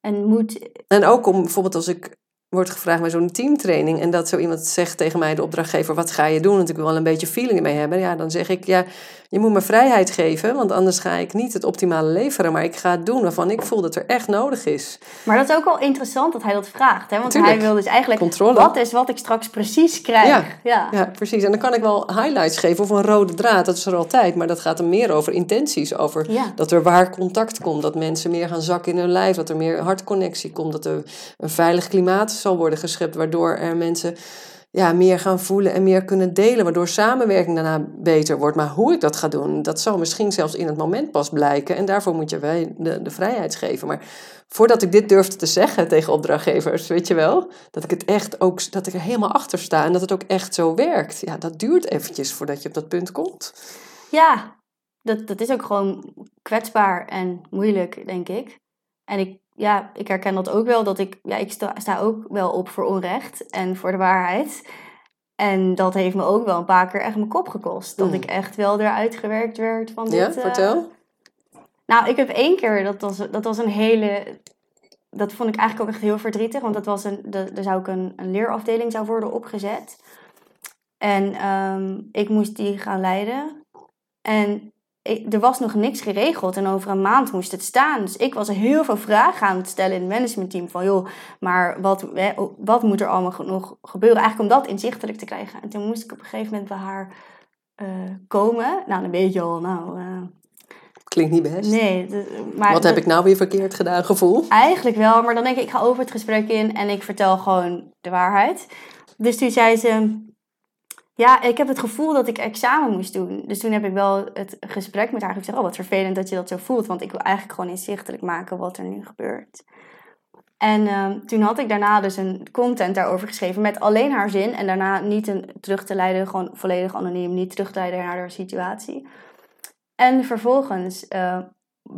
A: En moet,
B: En ook om bijvoorbeeld als ik word gevraagd bij zo'n teamtraining en dat zo iemand zegt tegen mij, de opdrachtgever, wat ga je doen? Want ik wil wel een beetje feeling mee hebben. Ja, dan zeg ik, ja, je moet me vrijheid geven, want anders ga ik niet het optimale leveren. Maar ik ga het doen waarvan ik voel dat er echt nodig is.
A: maar dat is ook wel interessant dat hij dat vraagt. Hè? Want
B: Tuurlijk.
A: hij wil dus eigenlijk,
B: Controle.
A: wat is wat ik straks precies krijg?
B: Ja.
A: ja.
B: Ja, precies. En dan kan ik wel highlights geven of een rode draad, dat is er altijd. Maar dat gaat er meer over intenties, over
A: Ja.
B: dat er waar contact komt. Dat mensen meer gaan zakken in hun lijf, dat er meer hartconnectie komt. Dat er een veilig klimaat zal worden geschept, waardoor er mensen ja, meer gaan voelen en meer kunnen delen. Waardoor samenwerking daarna beter wordt. Maar hoe ik dat ga doen, dat zal misschien zelfs in het moment pas blijken. En daarvoor moet je wij de, de vrijheid geven. Maar voordat ik dit durfde te zeggen tegen opdrachtgevers, weet je wel, dat ik het echt ook, dat ik er helemaal achter sta en dat het ook echt zo werkt. Ja, dat duurt eventjes voordat je op dat punt komt.
A: Ja, dat, dat is ook gewoon kwetsbaar en moeilijk, denk ik. En ik, ja, ik herken dat ook wel, dat ik, ja, ik sta, sta ook wel op voor onrecht en voor de waarheid. En dat heeft me ook wel een paar keer echt mijn kop gekost. Dat
B: Mm.
A: ik echt wel eruit gewerkt werd van dit.
B: Ja,
A: eh,
B: vertel.
A: Nou, ik heb één keer, dat was, dat was een hele. Dat vond ik eigenlijk ook echt heel verdrietig, want dat was een, de, er zou ook een, een leerafdeling zou worden opgezet. En ehm, ik moest die gaan leiden. En er was nog niks geregeld en over een maand moest het staan. Dus ik was heel veel vragen aan het stellen in het managementteam. Van joh, maar wat, wat moet er allemaal nog gebeuren? Eigenlijk om dat inzichtelijk te krijgen. En toen moest ik op een gegeven moment bij haar eh, komen. Nou, dan weet je al, nou... eh,
B: Klinkt niet best.
A: Nee, maar
B: Wat
A: dat-
B: heb ik nou weer verkeerd gedaan, gevoel?
A: Eigenlijk wel, maar dan denk ik, ik ga over het gesprek in en ik vertel gewoon de waarheid. Dus toen zei ze, ja, ik heb het gevoel dat ik examen moest doen. Dus toen heb ik wel het gesprek met haar gezegd, oh wat vervelend dat je dat zo voelt. Want ik wil eigenlijk gewoon inzichtelijk maken wat er nu gebeurt. En ehm, toen had ik daarna dus een content daarover geschreven met alleen haar zin. En daarna niet een terug te leiden, gewoon volledig anoniem, niet terug te leiden naar haar situatie. En vervolgens eh,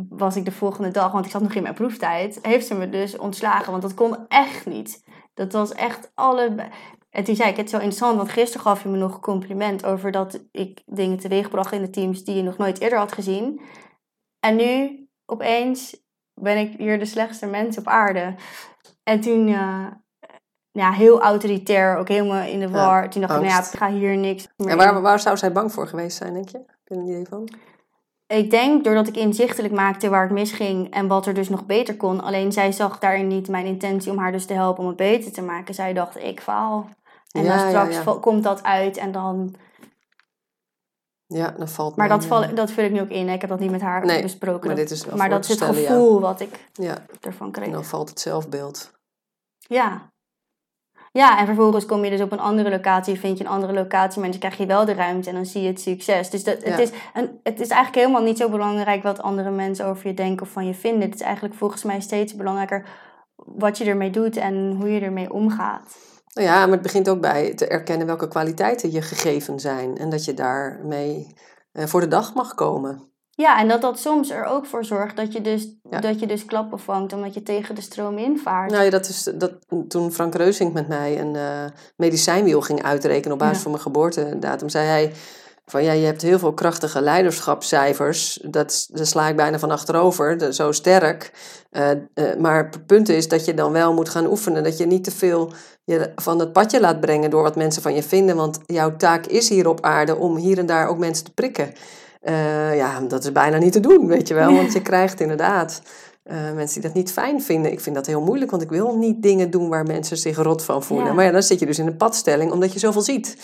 A: was ik de volgende dag, want ik zat nog in mijn proeftijd, heeft ze me dus ontslagen. Want dat kon echt niet. Dat was echt alle. En toen zei ik, het is zo interessant, want gisteren gaf je me nog een compliment over dat ik dingen teweegbracht in de teams die je nog nooit eerder had gezien. En nu, opeens, ben ik hier de slechtste mens op aarde. En toen, eh, ja, heel autoritair, ook helemaal in de
B: Ja,
A: war. toen dacht ik, nou ja, ik ga hier niks meer
B: En waar, waar zou zij bang voor geweest zijn, denk je? Heb je een idee van?
A: ik denk doordat ik inzichtelijk maakte waar het misging en wat er dus nog beter kon. Alleen zij zag daarin niet mijn intentie om haar dus te helpen om het beter te maken. Zij dacht, ik faal. En dan straks komt dat uit en dan...
B: Ja, dan valt
A: Maar dat, val, dat vul ik nu ook in. Ik heb dat niet met haar besproken. Maar, dit is maar dat is het gevoel wat ik ervan kreeg. En
B: dan valt het zelfbeeld.
A: Ja, ja, en vervolgens kom je dus op een andere locatie, vind je een andere locatie, maar dan krijg je wel de ruimte en dan zie je het succes. Dus dat, het, is een, het is eigenlijk helemaal niet zo belangrijk wat andere mensen over je denken of van je vinden. Het is eigenlijk volgens mij steeds belangrijker wat je ermee doet en hoe je ermee omgaat.
B: Nou ja, maar het begint ook bij te erkennen welke kwaliteiten je gegeven zijn en dat je daarmee eh, voor de dag mag komen.
A: Ja, en dat dat soms er ook voor zorgt dat je dus, dat je dus klappen vangt omdat je tegen de stroom invaart.
B: Nou ja, dat is dat, toen Frank Reusink met mij een uh, medicijnwiel ging uitrekenen op basis van mijn geboortedatum, zei hij van ja, je hebt heel veel krachtige leiderschapscijfers. Dat, dat sla ik bijna van achterover, zo sterk. Uh, uh, maar het punt is dat je dan wel moet gaan oefenen. Dat je niet te veel je van het padje laat brengen door wat mensen van je vinden. Want jouw taak is hier op aarde om hier en daar ook mensen te prikken. Uh, ja, dat is bijna niet te doen, weet je wel. Want je krijgt inderdaad uh, mensen die dat niet fijn vinden. Ik vind dat heel moeilijk, want ik wil niet dingen doen waar mensen zich rot van voelen. Maar ja, dan zit je dus in een padstelling omdat je zoveel ziet.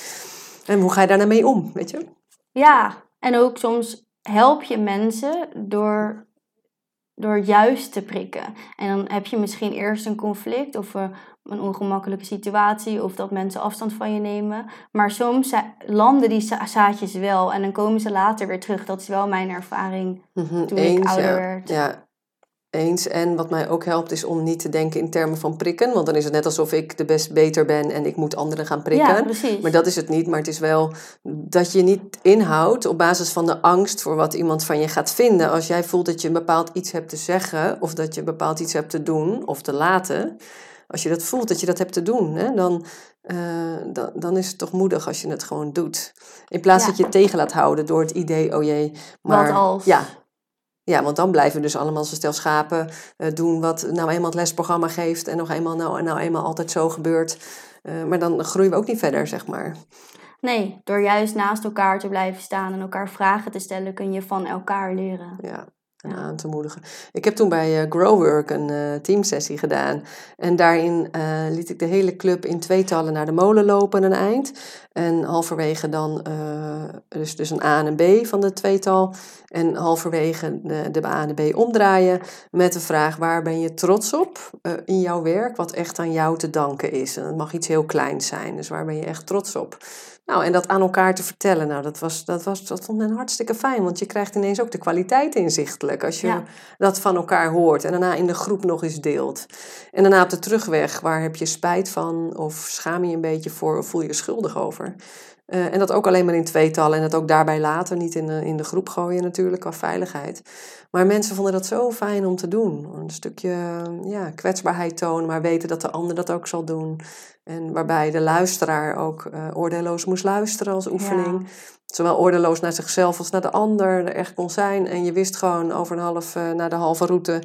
B: En hoe ga je daar nou mee om, weet je?
A: Ja, en ook soms help je mensen door door juist te prikken. En dan heb je misschien eerst een conflict of uh, een ongemakkelijke situatie of dat mensen afstand van je nemen. Maar soms landen die zaadjes wel en dan komen ze later weer terug. Dat is wel mijn ervaring mhm, toen ik ouder werd.
B: Ja, eens. En wat mij ook helpt is om niet te denken in termen van prikken. Want dan is het net alsof ik de best beter ben en ik moet anderen gaan prikken. Ja, precies. Maar dat is het niet. Maar het is wel dat je niet inhoudt op basis van de angst voor wat iemand van je gaat vinden. Als jij voelt dat je een bepaald iets hebt te zeggen of dat je een bepaald iets hebt te doen of te laten als je dat voelt, dat je dat hebt te doen, hè, dan, uh, dan, dan is het toch moedig als je het gewoon doet. In plaats dat je het tegen laat houden door het idee, oh jee, maar...
A: Wat als?
B: Ja, ja, want dan blijven we dus allemaal als een stel schapen uh, doen wat nou eenmaal het lesprogramma geeft en nog eenmaal nou, nou eenmaal altijd zo gebeurt. Uh, maar dan groeien we ook niet verder, zeg maar.
A: Nee, door juist naast elkaar te blijven staan en elkaar vragen te stellen, kun je van elkaar leren.
B: Ja, aan te moedigen. Ik heb toen bij uh, Growwork een uh, teamsessie gedaan. En daarin uh, liet ik de hele club in tweetallen naar de molen lopen een eind. En halverwege dan, dus, dus een A en een B van de tweetal. En halverwege de, de A en B omdraaien met de vraag waar ben je trots op in jouw werk, wat echt aan jou te danken is. En het mag iets heel kleins zijn, dus waar ben je echt trots op? Nou, en dat aan elkaar te vertellen, nou, dat, was, dat, was, dat vond men hartstikke fijn. Want je krijgt ineens ook de kwaliteit inzichtelijk als je dat van elkaar hoort. En daarna in de groep nog eens deelt. En daarna op de terugweg, waar heb je spijt van? Of schaam je een beetje voor? Of voel je je schuldig over? Uh, en dat ook alleen maar in tweetallen en het ook daarbij later, niet in de, in de groep gooien natuurlijk, qua veiligheid. Maar mensen vonden dat zo fijn om te doen. Een stukje ja, kwetsbaarheid tonen, maar weten dat de ander dat ook zal doen. En waarbij de luisteraar ook uh, oordeelloos moest luisteren als oefening. Zowel oordeelloos naar zichzelf als naar de ander er echt kon zijn. En je wist gewoon over een half, uh, naar de halve route,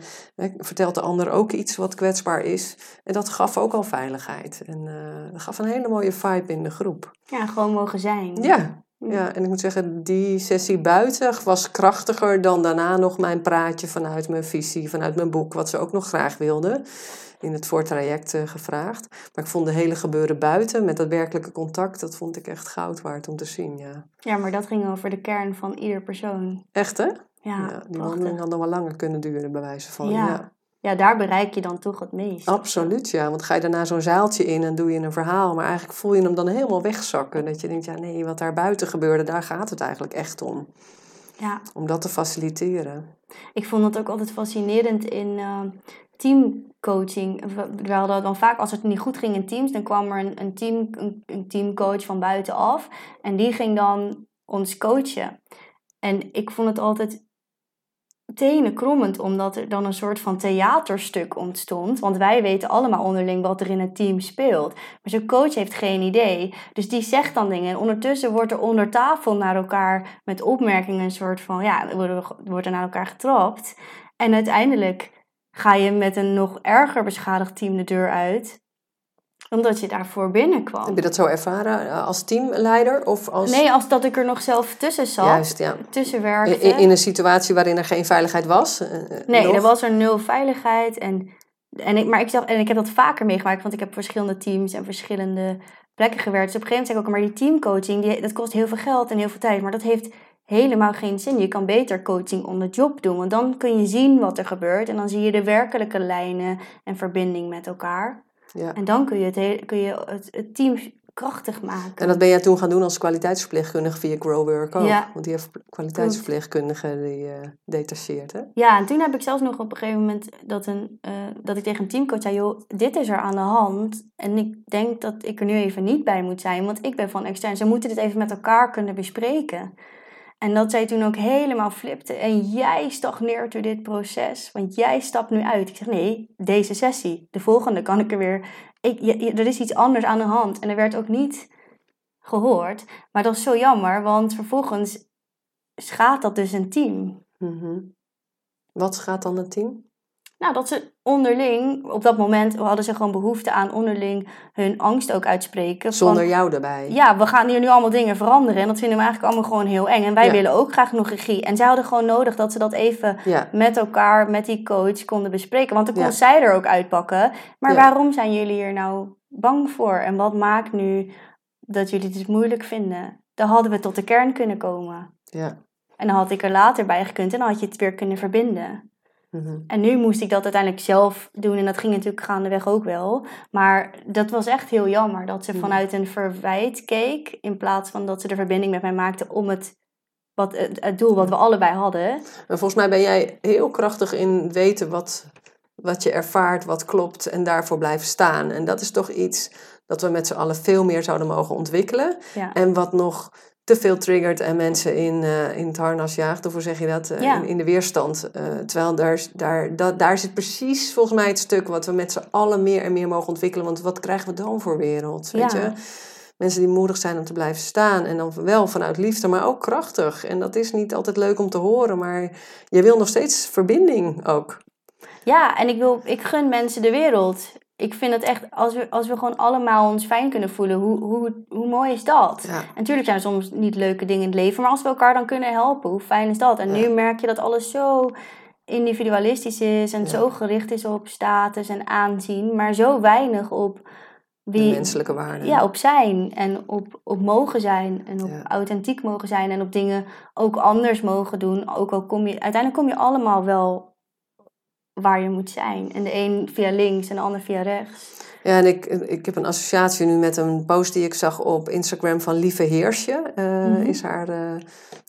B: vertelt de ander ook iets wat kwetsbaar is. En dat gaf ook al veiligheid. En uh, dat gaf een hele mooie vibe in de groep.
A: Ja, gewoon mogen zijn.
B: Ja, ja, en ik moet zeggen, die sessie buiten was krachtiger dan daarna nog mijn praatje vanuit mijn visie, vanuit mijn boek, wat ze ook nog graag wilden. In het voortraject uh, gevraagd. Maar ik vond de hele gebeuren buiten met dat werkelijke contact, dat vond ik echt goud waard om te zien. Ja,
A: ja maar dat ging over de kern van ieder persoon.
B: Echt hè?
A: Ja,
B: ja die wandeling had nog wel langer kunnen duren, bij wijze van.
A: ja ja, daar bereik je dan toch het meest.
B: Absoluut, ja. Want ga je daarna zo'n zaaltje in en doe je een verhaal, maar eigenlijk voel je hem dan helemaal wegzakken. Dat je denkt, ja nee, wat daar buiten gebeurde, daar gaat het eigenlijk echt om.
A: Ja.
B: Om dat te faciliteren.
A: Ik vond het ook altijd fascinerend in uh, teamcoaching. We hadden dan vaak, als het niet goed ging in teams, dan kwam er een, een, team, een, een teamcoach van buitenaf. En die ging dan ons coachen. En ik vond het altijd tenen krommend, omdat er dan een soort van theaterstuk ontstond. Want wij weten allemaal onderling wat er in het team speelt. Maar zijn coach heeft geen idee. Dus die zegt dan dingen. En ondertussen wordt er onder tafel naar elkaar met opmerkingen een soort van, ja, wordt er naar elkaar getrapt. En uiteindelijk ga je met een nog erger beschadigd team de deur uit. Omdat je daarvoor binnenkwam.
B: Heb je dat zo ervaren eh, als teamleider? Of als...
A: Nee, als dat ik er nog zelf tussen zat.
B: Juist, ja.
A: Tussen werkte.
B: In, in, een situatie waarin er geen veiligheid was? Uh,
A: nee, nog? er was er nul veiligheid. En, en, ik, maar ik, zag, en ik heb dat vaker meegemaakt, want ik heb verschillende teams en verschillende plekken gewerkt. Dus op een gegeven moment zei ik ook, maar die teamcoaching, die, dat kost heel veel geld en heel veel tijd. Maar dat heeft helemaal geen zin. Je kan beter coaching on the job doen, want dan kun je zien wat er gebeurt. En dan zie je de werkelijke lijnen en verbinding met elkaar. Ja. En dan kun je, het, kun je het, het, team krachtig maken.
B: En dat ben jij toen gaan doen als kwaliteitsverpleegkundige via Growwork ook? Ja. Want die heeft kwaliteitsverpleegkundige die uh, detacheert, hè?
A: Ja, en toen heb ik zelfs nog op een gegeven moment dat, een, uh, dat ik tegen een teamcoach zei... joh, dit is er aan de hand en ik denk dat ik er nu even niet bij moet zijn... want ik ben van extern. Ze moeten dit even met elkaar kunnen bespreken. En dat zij toen ook helemaal flipte. En jij stagneert door dit proces, want jij stapt nu uit. Ik zeg nee, deze sessie. De volgende kan ik er weer. Ik, er is iets anders aan de hand. En er werd ook niet gehoord. Maar dat is zo jammer, want vervolgens schaadt dat dus een team.
B: Mm Wat schaadt dan een team?
A: Nou, dat ze onderling, op dat moment hadden ze gewoon behoefte aan onderling hun angst ook uitspreken.
B: Zonder jou erbij.
A: Ja, we gaan hier nu allemaal dingen veranderen. En dat vinden we eigenlijk allemaal gewoon heel eng. En wij willen ook graag nog regie. En zij hadden gewoon nodig dat ze dat even met elkaar, met die coach konden bespreken. Want dan kon zij er ook uitpakken. Maar waarom zijn jullie hier nou bang voor? En wat maakt nu dat jullie dit moeilijk vinden? Dan hadden we tot de kern kunnen komen.
B: Ja.
A: En dan had ik er later bij gekund en dan had je het weer kunnen verbinden.
B: Mhm.
A: En nu moest ik dat uiteindelijk zelf doen en dat ging natuurlijk gaandeweg ook wel. Maar dat was echt heel jammer dat ze mhm. vanuit een verwijt keek in plaats van dat ze de verbinding met mij maakte om het, wat, het, doel wat we allebei hadden. En
B: volgens mij ben jij heel krachtig in weten wat, wat je ervaart, wat klopt en daarvoor blijven staan. En dat is toch iets dat we met z'n allen veel meer zouden mogen ontwikkelen. En wat nog te veel triggert en mensen in, uh, in het harnas jaagt, of hoe zeg je dat, uh, in, in, de weerstand. Uh, terwijl daar, daar, dat, daar zit precies volgens mij het stuk wat we met z'n allen meer en meer mogen ontwikkelen. Want wat krijgen we dan voor wereld, weet je? Mensen die moedig zijn om te blijven staan en dan wel vanuit liefde, maar ook krachtig. En dat is niet altijd leuk om te horen, maar je wil nog steeds verbinding ook.
A: Ja, en ik, wil, ik gun mensen de wereld ik vind het echt, als we, als we gewoon allemaal ons fijn kunnen voelen, hoe, hoe, hoe mooi is dat?
B: Ja.
A: natuurlijk zijn er soms niet leuke dingen in het leven, maar als we elkaar dan kunnen helpen, hoe fijn is dat? En nu merk je dat alles zo individualistisch is en zo gericht is op status en aanzien, maar zo weinig op
B: wie, de menselijke waarden.
A: Ja, op zijn en op, op mogen zijn en op authentiek mogen zijn en op dingen ook anders mogen doen. Ook al kom je, uiteindelijk kom je allemaal wel waar je moet zijn. En de een via links en de ander via rechts.
B: Ja, en ik, ik heb een associatie nu met een post die ik zag op Instagram van Lieve Heersje. Uh, Is haar uh,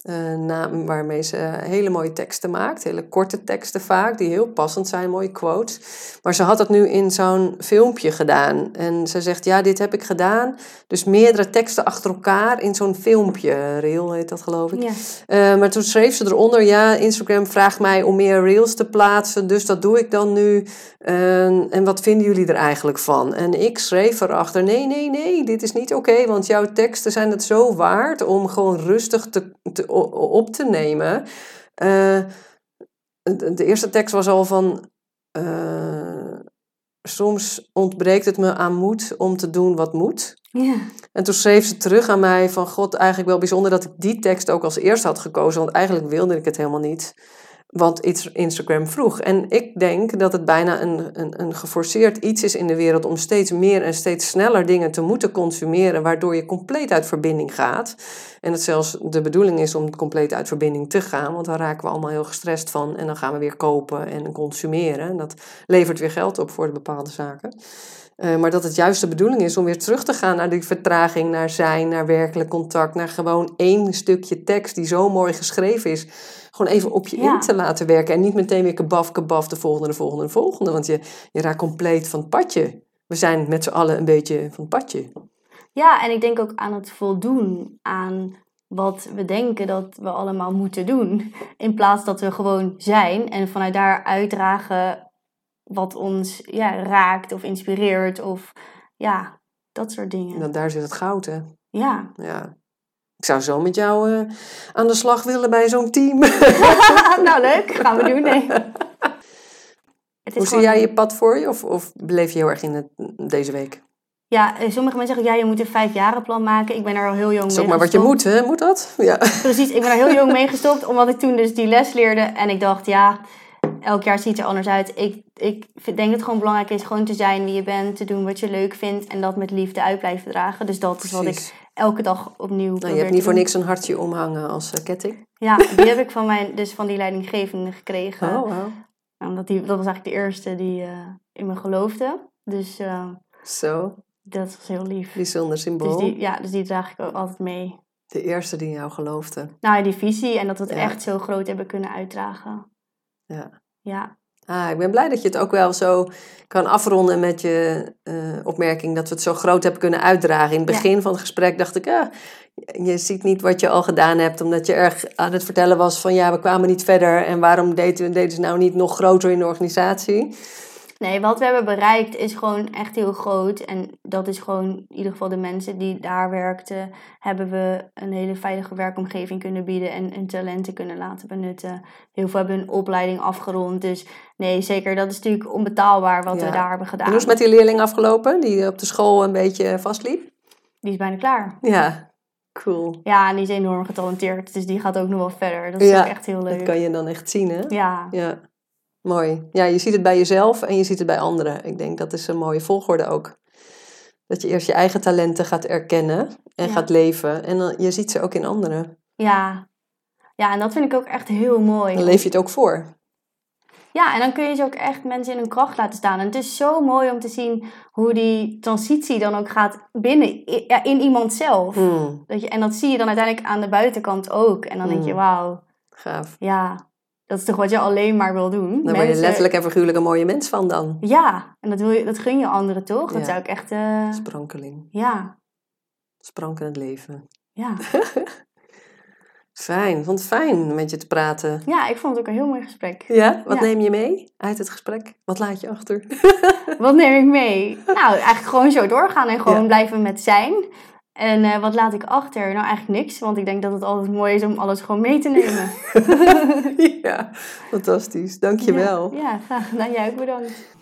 B: uh, naam waarmee ze hele mooie teksten maakt. Hele korte teksten vaak, die heel passend zijn, mooie quotes. Maar ze had het nu in zo'n filmpje gedaan. En ze zegt, ja, dit heb ik gedaan. Dus meerdere teksten achter elkaar in zo'n filmpje. Reel heet dat, geloof ik. Ja. maar toen schreef ze eronder, ja, Instagram vraagt mij om meer reels te plaatsen. Dus dat doe ik dan nu. en wat vinden jullie er eigenlijk van? En ik schreef erachter: nee, nee, nee, dit is niet oké, want jouw teksten zijn het zo waard om gewoon rustig te, te op te nemen. Uh, de eerste tekst was al van. Uh, soms ontbreekt het me aan moed om te doen wat moet.
A: Ja.
B: En toen schreef ze terug aan mij van... God, eigenlijk wel bijzonder dat ik die tekst ook als eerste had gekozen. Want eigenlijk wilde ik het helemaal niet wat Instagram vroeg. En ik denk dat het bijna een, een, een geforceerd iets is in de wereld om steeds meer en steeds sneller dingen te moeten consumeren, waardoor je compleet uit verbinding gaat. En het zelfs de bedoeling is om compleet uit verbinding te gaan, want dan raken we allemaal heel gestrest van en dan gaan we weer kopen en consumeren. En dat levert weer geld op voor de bepaalde zaken. Uh, maar dat het juist de bedoeling is om weer terug te gaan naar die vertraging, naar zijn, naar werkelijk contact, naar gewoon één stukje tekst die zo mooi geschreven is gewoon even op je in te laten werken. En niet meteen weer kabaf, kabaf, de volgende, de volgende, de volgende. Want je, je raakt compleet van het padje. We zijn met z'n allen een beetje van het padje.
A: Ja, en ik denk ook aan het voldoen aan wat we denken dat we allemaal moeten doen. In plaats dat we gewoon zijn en vanuit daar uitdragen wat ons ja, raakt of inspireert of ja, dat soort dingen.
B: Nou, daar zit het goud, hè?
A: Ja.
B: Ja. Ik zou zo met jou uh, aan de slag willen bij zo'n team.
A: nou, leuk. Gaan we doen. Nee.
B: Hoe zie jij je pad voor je? Of, of beleef je heel erg in het, deze week?
A: Ja, eh, sommige mensen zeggen, ja, je moet een vijfjarenplan maken. Ik ben er al heel jong
B: Zeg
A: mee
B: maar wat je moet, hè? Moet dat? Ja.
A: Precies, ik ben er heel jong mee gestopt, omdat ik toen dus die les leerde. En ik dacht, ja, elk jaar ziet het er anders uit. Ik, ik denk dat het gewoon belangrijk is gewoon te zijn wie je bent, te doen wat je leuk vindt en dat met liefde uit blijven dragen. Dus dat is wat ik. Elke dag opnieuw
B: Nou, je hebt niet voor niks een hartje omhangen als eh, ketting.
A: Ja, die heb ik van mijn, dus van die leidinggevende gekregen.
B: Oh, wauw.
A: Omdat die, dat was eigenlijk de eerste die eh, in me geloofde. Dus eh,
B: Zo,
A: dat was heel lief.
B: bijzonder symbool.
A: Dus die, ja, dus die draag ik ook altijd mee.
B: De eerste die in jou geloofde.
A: Nou, die visie en dat we het
B: Ja.
A: echt zo groot hebben kunnen uitdragen.
B: Ja.
A: Ja,
B: Ah, ik ben blij dat je het ook wel zo kan afronden met je eh, opmerking dat we het zo groot hebben kunnen uitdragen. In het
A: Ja.
B: begin van het gesprek dacht ik, ah, je ziet niet wat je al gedaan hebt, omdat je erg aan het vertellen was van ja, we kwamen niet verder en waarom deden deden ze nou niet nog groter in de organisatie?
A: Nee, wat we hebben bereikt is gewoon echt heel groot. En dat is gewoon, in ieder geval de mensen die daar werkten, hebben we een hele veilige werkomgeving kunnen bieden en hun talenten kunnen laten benutten. Heel veel hebben hun opleiding afgerond. Dus nee, zeker, dat is natuurlijk onbetaalbaar wat
B: Ja.
A: we daar hebben
B: En
A: gedaan.
B: hoe is het met die leerling afgelopen, die op de school een beetje vastliep?
A: Die is bijna klaar.
B: Ja, cool.
A: Ja, en die is enorm getalenteerd, dus die gaat ook nog wel verder. Dat is
B: Ja,
A: ook echt heel leuk.
B: Dat kan je dan echt zien, hè?
A: Ja,
B: Ja, mooi. Ja, je ziet het bij jezelf en je ziet het bij anderen. Ik denk dat is een mooie volgorde ook. Dat je eerst je eigen talenten gaat erkennen en
A: Ja.
B: gaat leven. En dan, je ziet ze ook in anderen.
A: ja. Ja, en dat vind ik ook echt heel mooi.
B: Dan leef je het ook voor.
A: Ja, en dan kun je ze ook echt mensen in hun kracht laten staan. En het is zo mooi om te zien hoe die transitie dan ook gaat binnen ja, in iemand zelf.
B: Hmm,
A: Dat je, en dat zie je dan uiteindelijk aan de buitenkant ook. En dan denk je,
B: Mm.
A: wauw,
B: gaaf.
A: ja, dat is toch wat je alleen maar wil doen.
B: Daar word je letterlijk en figuurlijk een mooie mens van dan.
A: Ja, en dat, wil je, dat gun je anderen toch? Dat
B: Ja.
A: zou ik echt, eh,
B: Sprankeling.
A: ja,
B: Sprankelend leven.
A: ja.
B: Fijn, vond het fijn met je te praten.
A: ja, ik vond het ook een heel mooi gesprek.
B: Ja, wat
A: Ja.
B: neem je mee uit het gesprek? Wat laat je achter?
A: Wat neem ik mee? Nou, eigenlijk gewoon zo doorgaan en gewoon
B: Ja.
A: blijven met zijn. En eh, wat laat ik achter? Nou, eigenlijk niks, want ik denk dat het altijd mooi is om alles gewoon mee te nemen.
B: ja, fantastisch. Dankjewel.
A: Ja, ja graag gedaan. Jij ook bedankt.